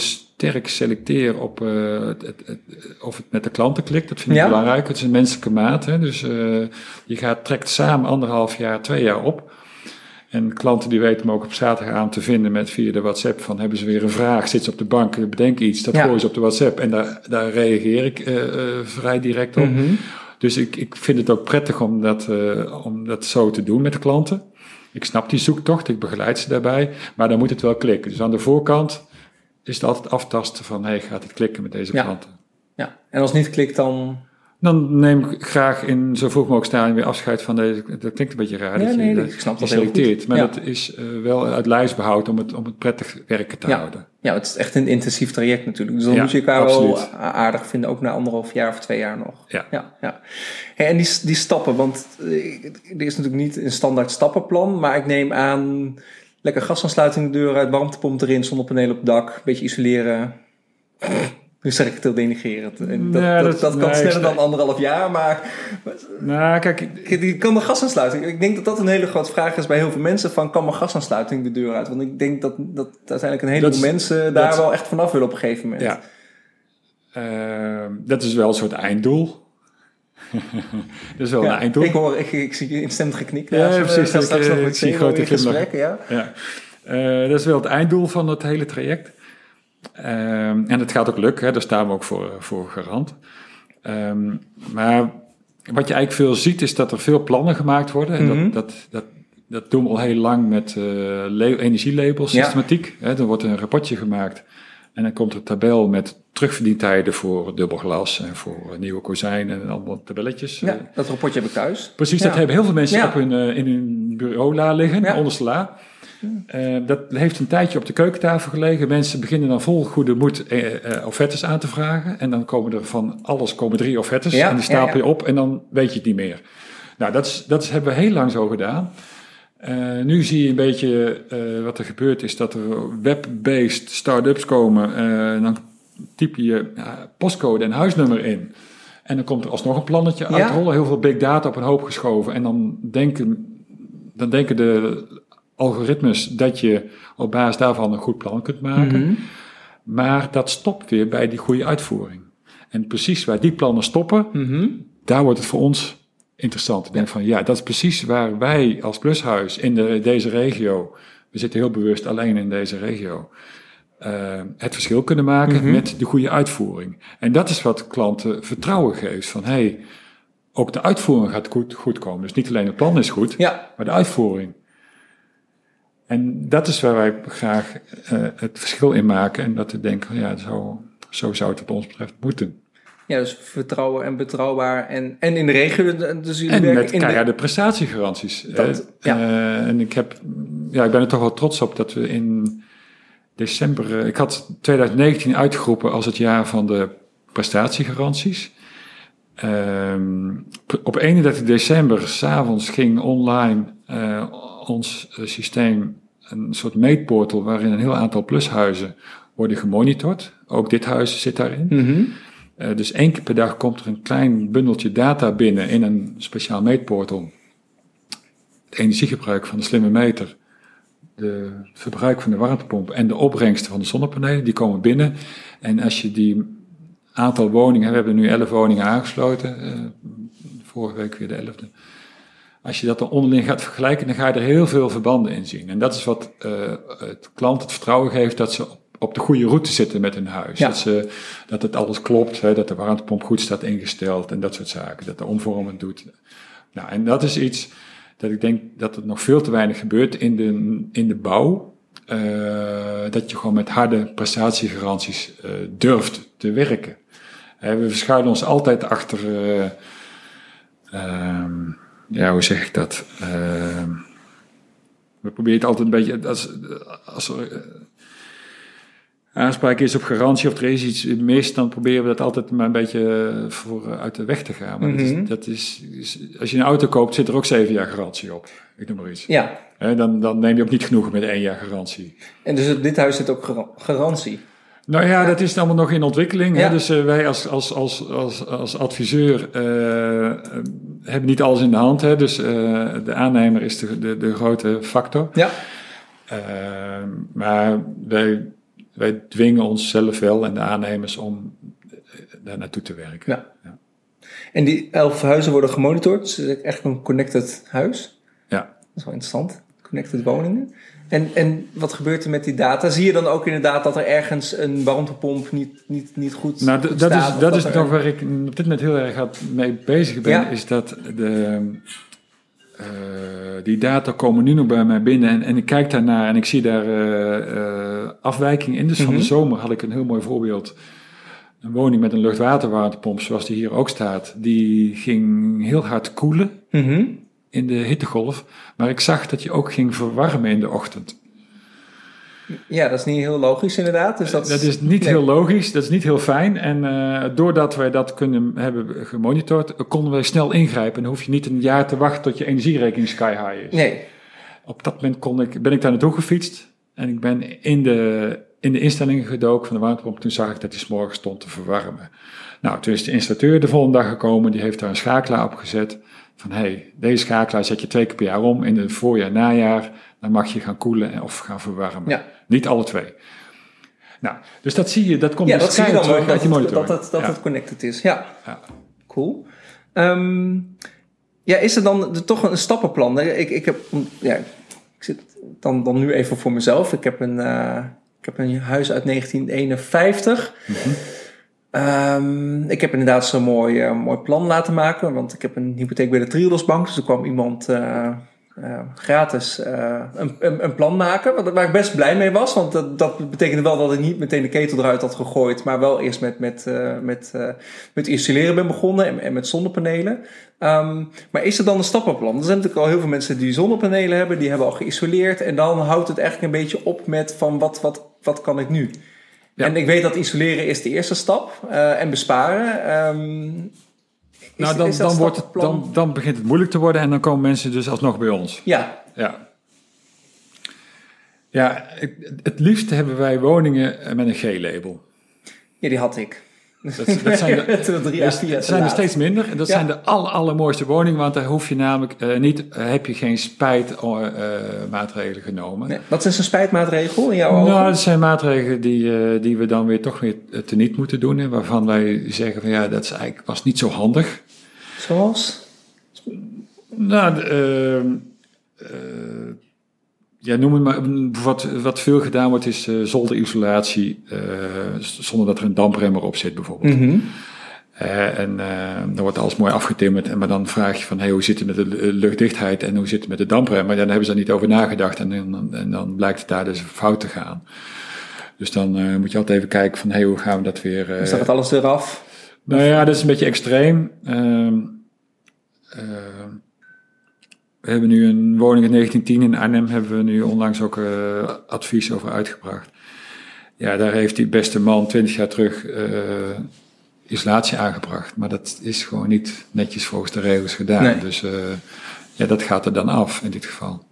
sterk selecteer op het, het, het- of het met de klanten klikt. Dat vind ik Ja. belangrijk. Het is een menselijke maat. Hè? Dus je gaat, trekt samen anderhalf jaar, twee jaar op. En klanten die weten me ook op zaterdagavond te vinden met via de WhatsApp van hebben ze weer een vraag, zit ze op de bank, bedenk iets, dat Ja. gooien ze op de WhatsApp en daar, daar reageer ik eh, eh, vrij direct op. Mhm. Dus ik, ik vind het ook prettig om dat, eh, om dat zo te doen met de klanten. Ik snap die zoektocht, ik begeleid ze daarbij, maar dan moet het wel klikken. Dus aan de voorkant is het altijd aftasten van, hey, gaat het klikken met deze Ja. klanten? Ja, en als het niet klikt, dan... Dan neem ik graag in zo vroeg mogelijk stadium weer afscheid van deze. Dat klinkt een beetje raar. Ja, dat je, nee, ik snap dat selecteert. Maar Ja. dat is eh, wel uit lijfsbehoud om het, om het prettig werken te Ja. houden. Ja, het is echt een intensief traject natuurlijk. Dus dan moet je elkaar wel absoluut. aardig vinden, ook na anderhalf jaar of twee jaar nog. Ja. Ja, en die, die stappen, want eh, er is natuurlijk niet een standaard stappenplan, maar ik neem aan lekker gasaansluiting de deur uit, warmtepomp erin, zonnepanelen op het dak, een beetje isoleren. Nu zeg ik het heel denigrerend. En Dat, dat, dat- dat kan nee, ik sneller dan anderhalf jaar, maar Nou, kijk, ik- die kan de gasaansluiting. Ik denk dat dat een hele grote vraag is bij heel veel mensen: van kan mijn gasaansluiting de deur uit? Want ik denk dat, dat uiteindelijk een heleboel mensen daar wel echt vanaf willen op een gegeven moment. ja. Ehm, dat is wel een soort einddoel. dat is wel Ja, een einddoel. Ik hoor, ik, ik zie je instemmend geknikt. Ja, we precies, gaan ik, straks eh, nog ik met zie grote in gesprek, ja. Ja. Eh, dat is wel het einddoel van het hele traject. Ehm, en het gaat ook lukken, hè, daar staan we ook voor, voor garant. Ehm, maar wat je eigenlijk veel ziet, is dat er veel plannen gemaakt worden. En Mhm. dat, dat, dat, dat doen we al heel lang met eh le- energielabels, Ja. systematiek. Hè, er wordt een rapportje gemaakt. En dan komt er een tabel met terugverdientijden voor dubbel glas en voor nieuwe kozijnen en allemaal tabelletjes. Ja, Eh, dat rapportje heb ik thuis. Precies, Ja. dat hebben heel veel mensen Ja. op hun, eh, in hun bureau la liggen, Ja. onderste la. Eh, dat heeft een tijdje op de keukentafel gelegen. Mensen beginnen dan vol goede moed eh, offertes aan te vragen. En dan komen er van alles komen drie offertes. Ja, en die stapel je ja. op en dan weet je het niet meer. Nou, dat, is, dat is, hebben we heel lang zo gedaan. Nu zie je een beetje wat er gebeurt is dat er web-based start-ups komen. En dan typ je postcode en huisnummer in. En dan komt er alsnog een plannetje uitrollen. Heel veel big data op een hoop geschoven. En dan denken, dan denken de algoritmes dat je op basis daarvan een goed plan kunt maken. Mhm. Maar dat stopt weer bij die goede uitvoering. En precies waar die plannen stoppen, Mhm. daar wordt het voor ons interessant. Ik denk van ja, dat is precies waar wij als plushuis in de, deze regio, we zitten heel bewust alleen in deze regio, eh, het verschil kunnen maken Mhm. met de goede uitvoering. En dat is wat klanten vertrouwen geeft. Van hey, ook de uitvoering gaat goed, goed komen. Dus niet alleen het plan is goed, Ja, maar de uitvoering. En dat is waar wij graag eh, het verschil in maken. En dat we denken, ja, zo, zo zou het wat ons betreft moeten. ja, dus vertrouwen en betrouwbaar. En, en in de regio, dus jullie En werken met in de... prestatiegaranties. Dat- Eh, ja. eh, en ik, heb, ja, ik ben er toch wel trots op dat we in december... eh, ik had 2019 uitgeroepen als het jaar van de prestatiegaranties. Ehm, op 31 december, s'avonds, ging online eh, ons eh, systeem een soort meetportal... waarin een heel aantal plushuizen worden gemonitord. Ook dit huis zit daarin. Mhm. Eh, dus één keer per dag komt er een klein bundeltje data binnen in een speciaal meetportal. Het energiegebruik van de slimme meter, de het verbruik van de warmtepomp en de opbrengsten van de zonnepanelen, die komen binnen. En als je die aantal woningen, we hebben nu 11 woningen aangesloten, eh, vorige week weer de 11e. Als je dat dan onderling gaat vergelijken, dan ga je er heel veel verbanden in zien. En dat is wat eh, het klant het vertrouwen geeft dat ze op, op de goede route zitten met hun huis. Ja. Dat, ze, dat het alles klopt, hè, dat de warmtepomp goed staat ingesteld en dat soort zaken. Dat de omvorming doet. Nou, en dat is iets dat ik denk dat het nog veel te weinig gebeurt in de, in de bouw. Eh, dat je gewoon met harde prestatiegaranties eh, durft te werken. We verschuilen ons altijd achter, eh, ehm, ja, hoe zeg ik dat? Ehm, we proberen het altijd een beetje, als, als er eh, aanspraak is op garantie of er is iets mis, dan proberen we dat altijd maar een beetje eh, voor eh, uit de weg te gaan. Maar dat Mhm. is, dat is, is- als je een auto koopt, zit er ook zeven jaar garantie op. Ik noem maar iets. Ja, dan, dan neem je ook niet genoegen met één jaar garantie. en dus dit huis zit ook gar- garantie. Nou ja, dat is allemaal nog in ontwikkeling. Ja. Hè? Dus eh, wij als, als, als, als, als adviseur eh, hebben niet alles in de hand. Hè? Dus eh, de aannemer is de, de, de grote factor. Ja, maar wij, wij dwingen onszelf wel en de aannemers om daar naartoe te werken. Ja. en die elf huizen worden gemonitord. Dus het is echt een connected huis. Ja. Dat is wel interessant. connected woningen. En, en wat gebeurt er met die data? Zie je dan ook inderdaad dat er ergens een warmtepomp niet, niet, niet goed, Nou, goed dat staat, is, dat is er- nog waar ik op dit moment heel erg mee bezig ben. Ja. Is dat de, eh, die data komen nu nog bij mij binnen. En, en ik kijk daarnaar en ik zie daar eh eh, afwijkingen in. Dus van Mhm. de zomer had ik een heel mooi voorbeeld. Een woning met een luchtwaterwaterpomp, zoals die hier ook staat. Die ging heel hard koelen Mhm. In de hittegolf. Maar ik zag dat je ook ging verwarmen in de ochtend. Ja, dat is niet heel logisch inderdaad. Dus dat, Dat is niet nee. heel logisch, dat is niet heel fijn. En eh, doordat wij dat kunnen hebben gemonitord, konden wij snel ingrijpen. En hoef je niet een jaar te wachten tot je energierekening sky high is. Nee, Op dat moment kon ik, ben ik daar naartoe gefietst. En ik ben in de, in de instellingen gedoken van de warmtepomp. Toen zag ik dat die 's morgens stond te verwarmen. Nou, toen is de installateur de volgende dag gekomen. Die heeft daar een schakelaar op gezet. Van hé, hey, deze schakelaar zet je twee keer per jaar om. In het voorjaar, najaar. Dan mag je gaan koelen en- of gaan verwarmen. Ja. Niet alle twee. Nou, dus dat zie je, dat komt ja, dus dat je terug dat, uit die het, monitoring. dat, dat Ja. het connected is. Ja, Ja. cool. Ehm, ja, is er dan er toch een stappenplan? Ik, ik heb, ja, ik zit dan, dan nu even voor mezelf. Ik heb een, eh, ik heb een huis uit 1951. Mhm. Ehm, ik heb inderdaad zo'n mooi, eh, mooi plan laten maken, want ik heb een hypotheek bij de Triodosbank. Dus er kwam iemand eh, eh, gratis een, een, een plan maken, waar ik best blij mee was. Want dat, dat betekende wel dat ik niet meteen de ketel eruit had gegooid, maar wel eerst met, met, met, met isoleren ben begonnen en, en met zonnepanelen. Ehm, maar is er dan een stappenplan? Er zijn natuurlijk al heel veel mensen die zonnepanelen hebben, die hebben al geïsoleerd. En dan houdt het eigenlijk een beetje op met van wat, wat, wat kan ik nu? Ja. En ik weet dat isoleren is de eerste stap eh, en besparen. Ehm, is- Nou, dan, dan, wordt het, dan, dan begint het moeilijk te worden en dan komen mensen dus alsnog bij ons. Ja, Ja. Ja, ik- het liefst hebben wij woningen met een G-label. ja, die had ik. Dat, dat zijn de, drie dus er steeds minder. En dat Ja. zijn de aller, allermooiste woningen, want daar hoef je namelijk eh, niet, eh, heb je geen spijtmaatregelen genomen. Nee, wat is een spijtmaatregel in jouw ogen? Nou, dat zijn maatregelen die, eh, die we dan weer toch weer teniet moeten doen. En waarvan wij zeggen van ja, dat is eigenlijk, was niet zo handig. Zoals? Nou, ehm, eh, ja, noem het maar. Wat, wat veel gedaan wordt is eh, zolderisolatie eh, zonder dat er een dampremmer op zit bijvoorbeeld. Mhm. Eh, en dan wordt alles mooi afgetimmerd. En maar dan vraag je van, hey, hoe zit het met de lu- luchtdichtheid en hoe zit het met de dampremmer? Maar dan hebben ze daar niet over nagedacht en, dan- en dan blijkt het daar dus fout te gaan. Dus dan moet je altijd even kijken van, hey, hoe gaan we dat weer... eh, Dus dan gaat alles eraf. nou ja, dat is een beetje extreem. Ehm, ehm, we hebben nu een woning in 1910 in Arnhem, hebben we nu onlangs ook eh, advies over uitgebracht. Ja, daar heeft die beste man 20 jaar terug eh, isolatie aangebracht. Maar dat is gewoon niet netjes volgens de regels gedaan. Nee. Dus eh, ja, dat gaat er dan af in dit geval.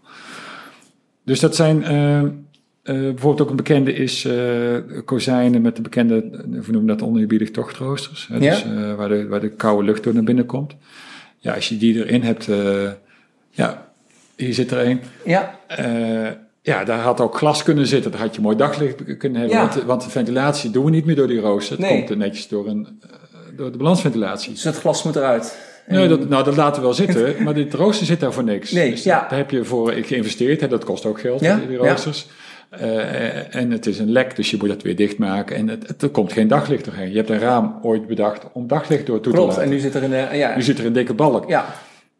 Dus dat zijn bijvoorbeeld ook een bekende is kozijnen met de bekende, we noemen dat oneerbiedig tochtroosters. Hè, Ja. Dus waar, de, waar de koude lucht door naar binnen komt. Ja, als je die erin hebt, ja, hier zit er een. Ja, Eh, ja, daar had ook glas kunnen zitten. Daar had je mooi daglicht kunnen hebben. Ja. Want, want de ventilatie doen we niet meer door die rooster. Het Nee. komt er netjes door, een, eh, door de balansventilatie. dus het glas moet eruit. Nee, dat, nou, dat laten we wel zitten. maar dit rooster zit daar voor niks. Nee, dus ja. daar heb je voor geïnvesteerd. Hè, dat kost ook geld, Ja, die ja. roosters. Eh, en het is een lek, dus je moet dat weer dichtmaken. En het, het- er komt geen daglicht doorheen. Je hebt een raam ooit bedacht om daglicht door toe Klopt, te en laten. nu zit er een... ja, Nu zit er een dikke balk. ja,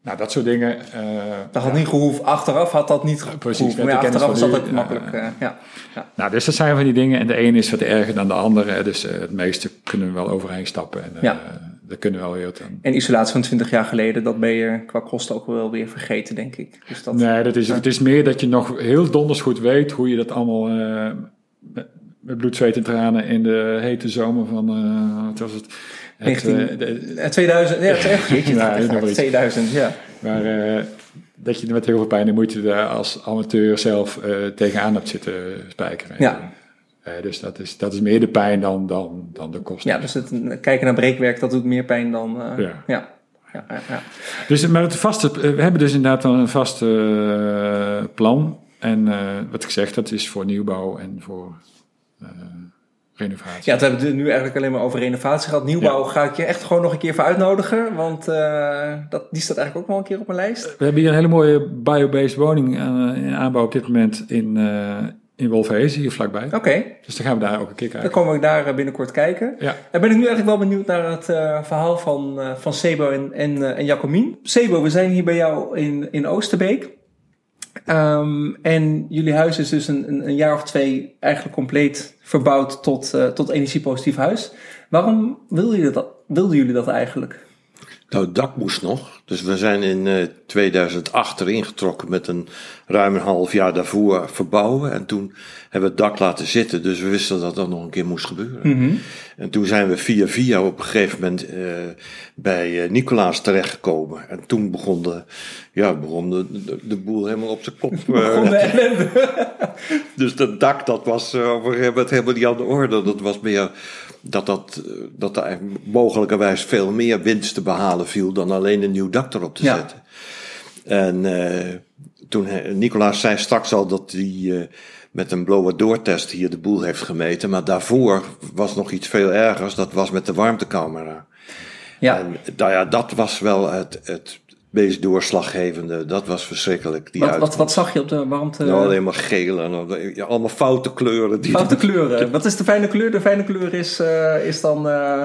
Nou, dat soort dingen. eh, dat had niet gehoeven. Achteraf had dat niet gehoeven. precies, met ja, achteraf altijd nu, makkelijk. eh, ja. Ja. Nou, dus dat zijn van die dingen. En de ene is wat erger dan de andere. Dus eh, het meeste kunnen we wel overheen stappen. En Ja. daar kunnen we wel weer. En isolatie van 20 jaar geleden, dat ben je qua kosten ook wel weer vergeten, denk ik. Dus dat, Nee, dat is, het is meer dat je nog heel donders goed weet hoe je dat allemaal met, bloed, zweet en tranen in de hete zomer van, eh, wat was het? Het 19 eh, de- Eh, 2000, ja, het is echt, jeetje, het Ja, gaat echt nog hard. iets. 2000, ja. maar eh, dat je met heel veel pijn en moeite daar als amateur zelf tegenaan hebt zitten spijkeren. Ja. Dus dat is, dat is meer de pijn dan, dan, dan de kosten. Ja, dus het kijken naar breekwerk, dat doet meer pijn dan... Ja. ja. Ja, ja, ja. Dus, maar het vaste, we hebben dus inderdaad een vast plan. En wat ik zeg, dat is voor nieuwbouw en voor renovatie. Ja, we hebben het nu eigenlijk alleen maar over renovatie gehad. Nieuwbouw ga ik je echt gewoon nog een keer voor uitnodigen. Want uh, dat, die staat eigenlijk ook nog een keer op mijn lijst. We hebben hier een hele mooie biobased woning uh, in aanbouw op dit moment in, uh, in Wolfhezen, hier vlakbij. Oké. Okay. Dus dan gaan we daar ook een keer kijken. Dan komen we daar binnenkort kijken. Ja. En ben ik nu eigenlijk wel benieuwd naar het verhaal van, van Sebo en, en, en Jacomien. Sebo, we zijn hier bij jou in, in Oosterbeek. Um, en jullie huis is dus een, een, jaar of twee eigenlijk compleet verbouwd tot, uh, tot energiepositief huis. Waarom wilden jullie dat, wilden jullie dat eigenlijk? Nou, het dak moest nog. Dus we zijn in uh, 2008 erin getrokken met een ruim een half jaar daarvoor verbouwen. En toen hebben we het dak laten zitten. Dus we wisten dat dat nog een keer moest gebeuren. Mm -hmm. En toen zijn we via via op een gegeven moment uh, bij uh, Nicolaas terechtgekomen. En toen begon de, ja, begon de, de, de boel helemaal op zijn kop. dus dat dak, dat was op een gegeven moment helemaal niet aan de orde. Dat was meer dat, dat, dat er mogelijkerwijs veel meer winst te behalen viel dan alleen een nieuw dak erop te Ja. zetten. En uh, toen Nicolaas zei straks al dat hij uh, met een blower doortest hier de boel heeft gemeten. Maar daarvoor was nog iets veel ergers. Dat was met de warmtecamera. Ja. En nou ja, dat was wel het, het meest doorslaggevende. Dat was verschrikkelijk. Die Wat, uit- wat, wat zag je op de warmte? Nou, alleen maar geel en ja, allemaal foute kleuren. Die Foute kleuren. Wat is de fijne kleur? De fijne kleur is, uh, is, dan, uh,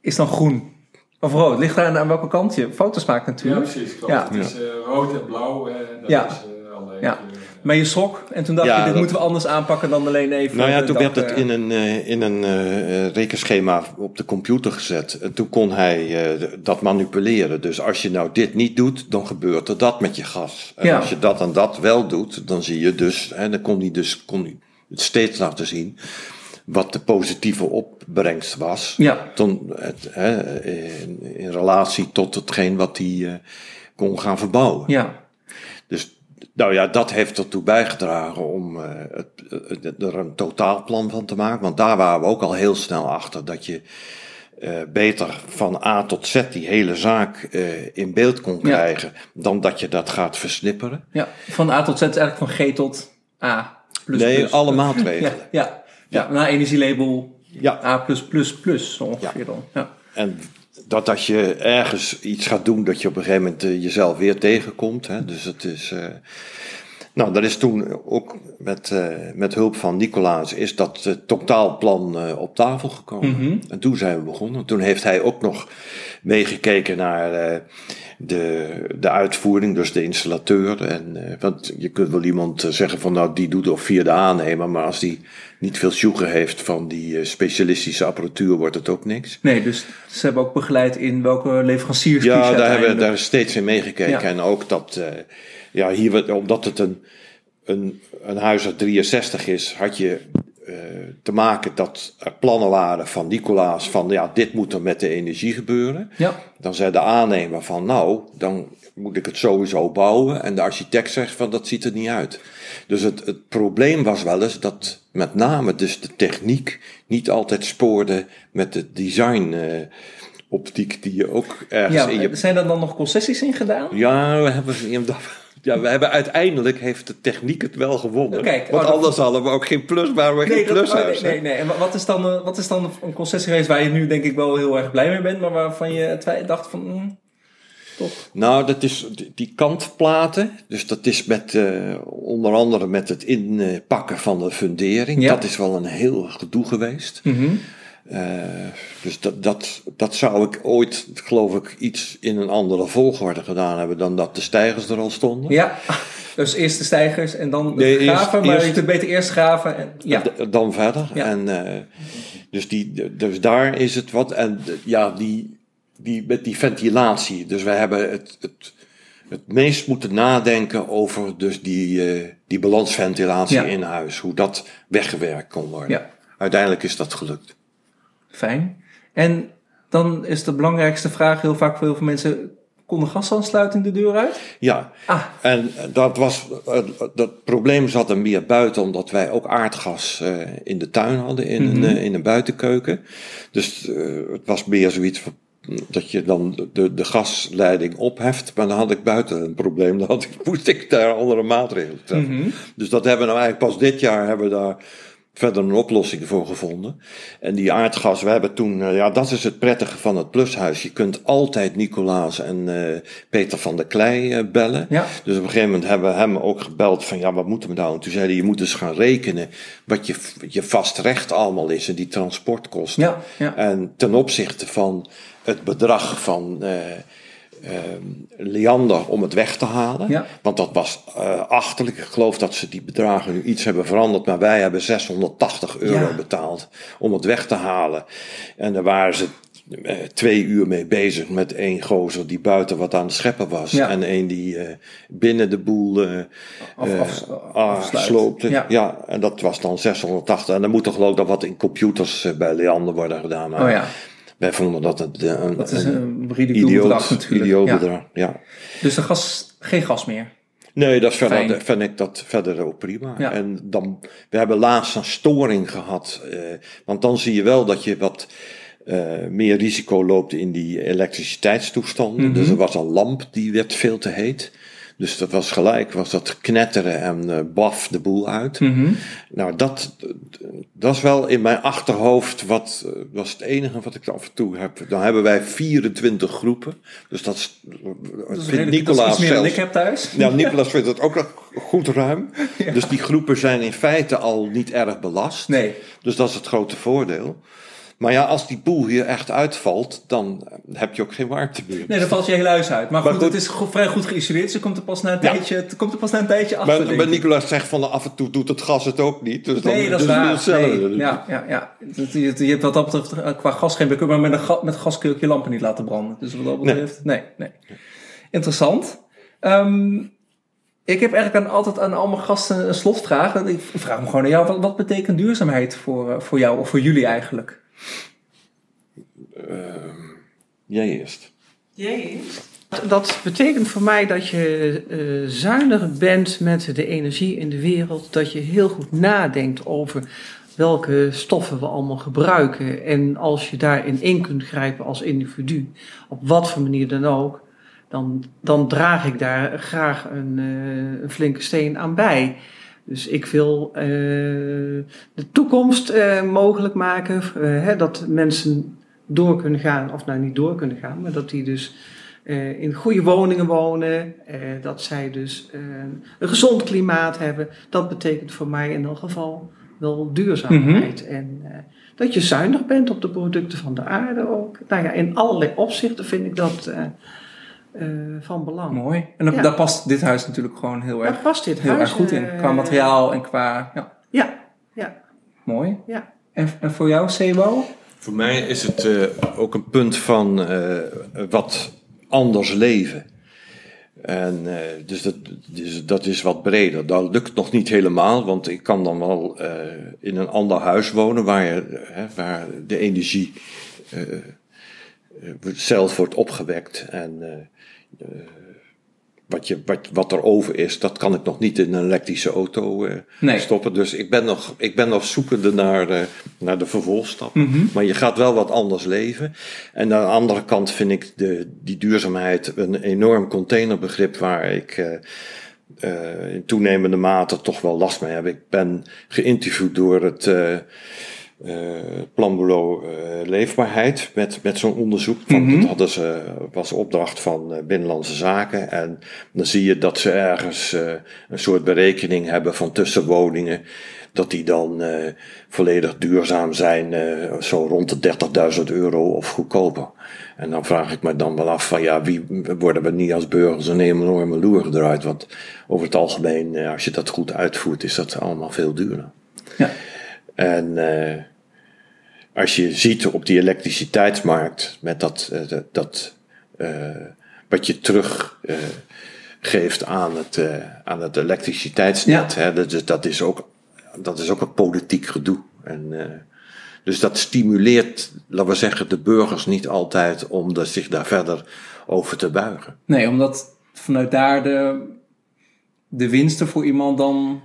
is dan groen. Of rood. Ligt daar aan welke kant je foto's maakt natuurlijk. precies. Ja. Het is uh, rood en blauw. En dat Ja. is uh, alleen. Ja. Maar je schrok en toen dacht Ja, je, dit dat- moeten we anders aanpakken dan alleen even... Nou ja, toen dak, werd het eh, in een, uh, in een uh, rekenschema op de computer gezet. En toen kon hij uh, dat manipuleren. Dus als je nou dit niet doet, dan gebeurt er dat met je gas. En Ja. als je dat en dat wel doet, dan zie je dus, en dan kon hij dus kon hij het steeds laten zien wat de positieve opbrengst was. Ja. Ton, het, hè, in, in relatie tot hetgeen wat hij uh, kon gaan verbouwen. Ja. Dus nou ja, dat heeft ertoe bijgedragen om uh, het, het, er een totaalplan van te maken. Want daar waren we ook al heel snel achter dat je uh, beter van A tot Z die hele zaak in beeld kon krijgen. Ja. Dan dat je dat gaat versnipperen. Ja, van A tot Z is eigenlijk van G tot A. Plus, nee, plus. alle maatregelen. Ja, ja. ja. na energielabel ja. A plus plus plus zo ongeveer ja. dan. Ja. En dat als je ergens iets gaat doen, dat je op een gegeven moment uh, jezelf weer tegenkomt. Hè? Dus het is. Uh, nou, dat is toen ook met, uh, met hulp van Nicolaas, is dat totaalplan op tafel gekomen. Mhm. Mm -hmm. En toen zijn we begonnen. Toen heeft hij ook nog meegekeken naar de, de uitvoering, dus de installateur. En, want je kunt wel iemand zeggen van nou, die doet of via de aannemer, maar als die niet veel sjoegen heeft van die specialistische apparatuur, wordt het ook niks. Nee, dus ze hebben ook begeleid in welke leveranciers Ja, daar hebben we daar steeds in meegekeken. Ja. En ook dat, uh, ja, hier, omdat het een, een, een huis uit 63 is, had je te maken dat er plannen waren van Nicolaas van, ja, dit moet er met de energie gebeuren. Ja. Dan zei de aannemer van, nou, dan moet ik het sowieso bouwen. En de architect zegt van, dat ziet er niet uit. Dus het, het probleem was wel eens dat met name dus de techniek niet altijd spoorde met het design uh, optiek die je ook ergens ja, in je... Zijn er dan nog concessies in gedaan? Ja, we hebben, ja, we hebben uiteindelijk heeft de techniek het wel gewonnen. Kijk, Want oh, anders dat... hadden we ook geen plus, waren we nee, geen plushuis. Dat, oh, nee, nee, nee. En wat is, dan, wat is dan een concessie geweest waar je nu denk ik wel heel erg blij mee bent, maar waarvan je dacht van... Mm, toch? Nou, dat is die kantplaten. Dus dat is met uh, onder andere met het inpakken van de fundering. Ja. Dat is wel een heel gedoe geweest. Mm -hmm. Uh, dus dat, dat, dat zou ik ooit, geloof ik, iets in een andere volgorde gedaan hebben dan dat de stijgers er al stonden. Ja, dus eerst de stijgers en dan nee, graven, eerst, maar eerst, je kunt beter eerst graven. En, ja. Dan verder. Ja. En, uh, dus, die, dus daar is het wat. En ja, die, die, met die ventilatie. Dus we hebben het, het, het meest moeten nadenken over dus die, uh, die balansventilatie ja. in huis. Hoe dat weggewerkt kon worden. Ja. Uiteindelijk is dat gelukt. Fijn. En dan is de belangrijkste vraag heel vaak voor heel veel mensen... Kon de gasaansluiting de deur uit? Ja, ah. en dat, was, dat probleem zat er meer buiten, omdat wij ook aardgas uh, in de tuin hadden, in, mm -hmm. een, in een buitenkeuken. Dus uh, het was meer zoiets van dat je dan de, de gasleiding opheft. Maar dan had ik buiten een probleem. Dan had ik, moest ik daar andere maatregelen treffen. Mhm. Mm -hmm. Dus dat hebben we nou eigenlijk pas dit jaar hebben we daar verder een oplossing voor gevonden. En die aardgas, we hebben toen, eh, ja, dat is het prettige van het plushuis. Je kunt altijd Nicolaas en uh, Peter van der Klei uh, bellen. Ja. Dus op een gegeven moment hebben we hem ook gebeld van, ja, wat moeten we nou? En toen zei hij, je moet dus gaan rekenen wat je, je vast recht allemaal is en die transportkosten. Ja, ja. En ten opzichte van het bedrag van uh, Leander om het weg te halen. Ja. Want dat was uh, achterlijk. Ik geloof dat ze die bedragen nu iets hebben veranderd. Maar wij hebben 680 euro Ja. betaald om het weg te halen. En daar waren ze eh, twee uur mee bezig met één gozer die buiten wat aan het scheppen was. Ja. En één die eh, binnen de boel eh, Af- eh, af- afsluit. sloopte. Ja. Ja. en dat was dan 680. En dan moet er geloof ik wat in computers eh, bij Leander worden gedaan. Maar Oh ja, wij vonden dat het eh, een, dat is een een idioot, bedrag natuurlijk. idioot Ja. bedrag. Ja. Dus de gas, geen gas meer. Nee, dat verder, vind ik dat verder ook prima. Ja. En dan, we hebben laatst een storing gehad. eh, want dan zie je wel dat je wat eh, meer risico loopt in die elektriciteitstoestanden. Mhm. Dus er was een lamp die werd veel te heet. Dus dat was gelijk, was dat knetteren en eh, baf de boel uit. Mhm. Nou, dat, dat is wel in mijn achterhoofd wat eh, was het enige wat ik af en toe heb. Dan hebben wij 24 groepen. Dus dat, is- Dat is, vindt redelijk, dat is Nicolaas dan ik heb thuis. ja, Nicolas vindt het ook nog goed ruim. Dus die groepen zijn in feite al niet erg belast. Nee, Dus dat is het grote voordeel. Maar ja, als die boel hier echt uitvalt, dan heb je ook geen warmte meer. nee, dan valt je hele huis uit. Maar, Maar goed, goed. het is go- vrij goed geïsoleerd. Je komt er pas na een Ja. tijdje, het komt er pas na een tijdje achter. maar, maar ik. Nicolas zegt van af en toe doet het gas het ook niet. Dus dan, Nee, dat is dus waar. Nee, ja, ja, ja. Je, je hebt wat dat betreft eh, qua gas geen backup, maar met, een ga, met gas kun je ook je lampen niet laten branden. Dus wat dat betreft, nee, nee. Interessant. Ehm, ik heb eigenlijk aan, altijd aan al mijn gasten een slotvraag. En Ik vraag me gewoon aan jou, wat, wat betekent duurzaamheid voor, eh, voor jou of voor jullie eigenlijk? Jij eerst. Dat betekent voor mij dat je eh, zuiniger bent met de energie in de wereld. Dat je heel goed nadenkt over welke stoffen we allemaal gebruiken. En als je daarin in kunt grijpen als individu, op wat voor manier dan ook, dan, dan draag ik daar graag een, eh, een flinke steen aan bij. Dus ik wil eh, de toekomst eh, mogelijk maken, eh, hè, dat mensen door kunnen gaan, of nou niet door kunnen gaan, maar dat die dus in goede woningen wonen, dat zij dus een gezond klimaat hebben. Dat betekent voor mij in elk geval wel duurzaamheid. En eh, dat je zuinig bent op de producten van de aarde ook. Nou ja, in allerlei opzichten vind ik dat eh, van belang. Mooi. En dan, Ja. daar past dit huis natuurlijk gewoon heel erg, Daar past dit heel huis erg goed in. eh, Qua materiaal en qua... Ja, Ja, ja, mooi. ja. En, en voor jou, Sebo? Voor mij is het eh, ook een punt van eh, wat anders leven. En eh, dus, dat, dus dat is wat breder. Dat lukt nog niet helemaal, want ik kan dan wel eh, in een ander huis wonen waar, waar de energie eh, eh, zelf wordt opgewekt. En wat, je, wat, wat er over is, dat kan ik nog niet in een elektrische auto eh, Nee. stoppen. Dus ik ben nog, ik ben nog zoekende naar, eh, naar de vervolgstap. Mhm. Maar je gaat wel wat anders leven. En aan de andere kant vind ik de, die duurzaamheid een enorm containerbegrip waar ik eh, eh, in toenemende mate toch wel last mee heb. Ik ben geïnterviewd door het eh eh, Planbureau eh, Leefbaarheid met, met zo'n onderzoek. Van, Mhm. Dat hadden ze, was opdracht van eh, Binnenlandse Zaken. En dan zie je dat ze ergens eh, een soort berekening hebben van tussenwoningen. Dat die dan eh, volledig duurzaam zijn, eh, zo rond de 30.000 euro of goedkoper. En dan vraag ik me dan wel af van ja, wie worden we niet als burgers een enorme loer gedraaid? Want over het algemeen, eh, als je dat goed uitvoert, is dat allemaal veel duurder. Ja. En eh, als je ziet op die elektriciteitsmarkt, met dat, eh, dat, eh, wat je terug eh, geeft aan het, aan het elektriciteitsnet, Ja. hè, dat, is- dat, is ook, dat is ook een politiek gedoe. En, dus dat stimuleert, laten we zeggen, de burgers niet altijd om de, zich daar verder over te buigen. Nee, omdat vanuit daar de, de winsten voor iemand dan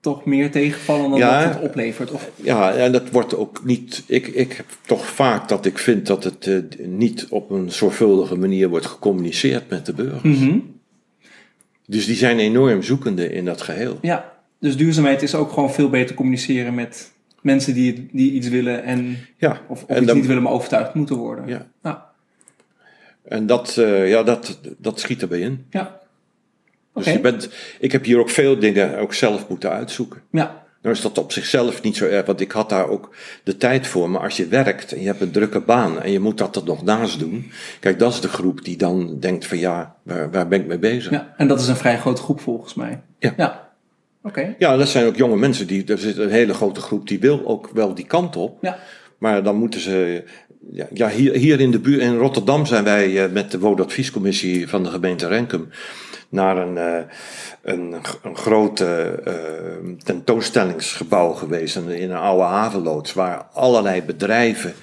toch meer tegenvallen dan Ja. dat het oplevert. Of, Ja, en dat wordt ook niet. Ik, ik heb toch vaak dat ik vind dat het eh, niet op een zorgvuldige manier wordt gecommuniceerd met de burgers. Mhm. Dus die zijn enorm zoekende in dat geheel. Ja, dus duurzaamheid is ook gewoon veel beter communiceren met mensen die, die iets willen en Ja, of, of en iets dan- niet willen, maar overtuigd moeten worden. Ja. Ja. En dat, eh, ja, dat, dat schiet erbij in. Ja. Dus je bent, ik heb hier ook veel dingen ook zelf moeten uitzoeken. Ja. Nou is dat op zichzelf niet zo erg, want ik had daar ook de tijd voor. Maar als je werkt en je hebt een drukke baan en je moet dat er nog naast doen. Kijk, dat is de groep die dan denkt van ja, waar, waar ben ik mee bezig? ja. En dat is een vrij grote groep volgens mij. Ja. Ja. Oké. Ja, dat zijn ook jonge mensen. Die, er zit een hele grote groep die wil ook wel die kant op. Ja. Maar dan moeten ze. Ja, ja hier, hier in de buurt, in Rotterdam zijn wij eh, met de woonadviescommissie van de gemeente Renkum naar een, eh, een, groot eh, tentoonstellingsgebouw geweest in, een oude havenloods, waar allerlei bedrijven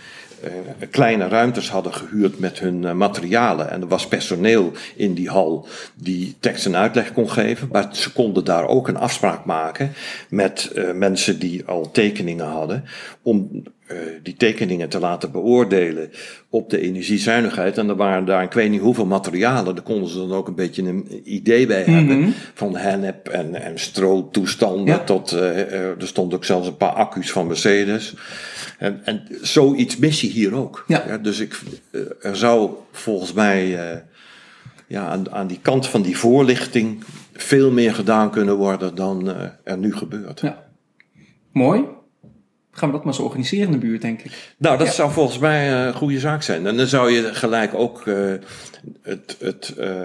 eh, kleine ruimtes hadden gehuurd met hun materialen. En er was personeel in die hal die tekst en uitleg kon geven. Maar ze konden daar ook een afspraak maken met mensen die al tekeningen hadden. Om eh, die tekeningen te laten beoordelen op de energiezuinigheid. En er waren daar, ik weet niet hoeveel materialen. Daar konden ze dan ook een beetje een idee bij hebben. Van hennep en, en stroottoestanden. Ja. Tot, eh, eh, er stond ook zelfs een paar accu's van Mercedes. En, en zoiets mis je hier ook. Ja. dus ik, er zou volgens mij ja, aan, aan die kant van die voorlichting veel meer gedaan kunnen worden dan er nu gebeurt. Ja. Mooi. Gaan we dat maar eens organiseren in de buurt, denk ik. Nou, dat Ja. zou volgens mij eh, een goede zaak zijn. En dan zou je gelijk ook eh, het, het, eh,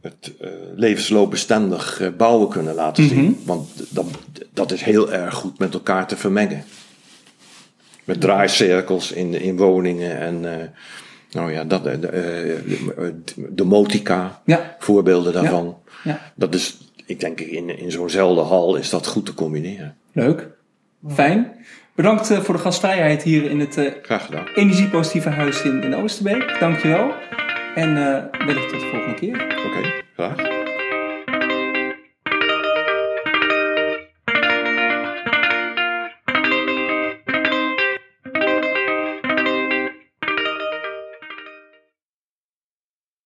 het levensloopbestendig bouwen kunnen laten zien. Mhm. Want dat, dat is heel erg goed met elkaar te vermengen. Met draaicirkels in, in woningen en nou ja, dat, de, motica, Ja. voorbeelden daarvan. Ja. Dat is, ik denk in, in zo'nzelfde hal is dat goed te combineren. Leuk. Fijn. Bedankt eh, voor de gastvrijheid hier in het eh, Graag gedaan. Energiepositieve Huis in, in Oosterbeek. Dankjewel. En eh wellicht tot de volgende keer. Oké, graag.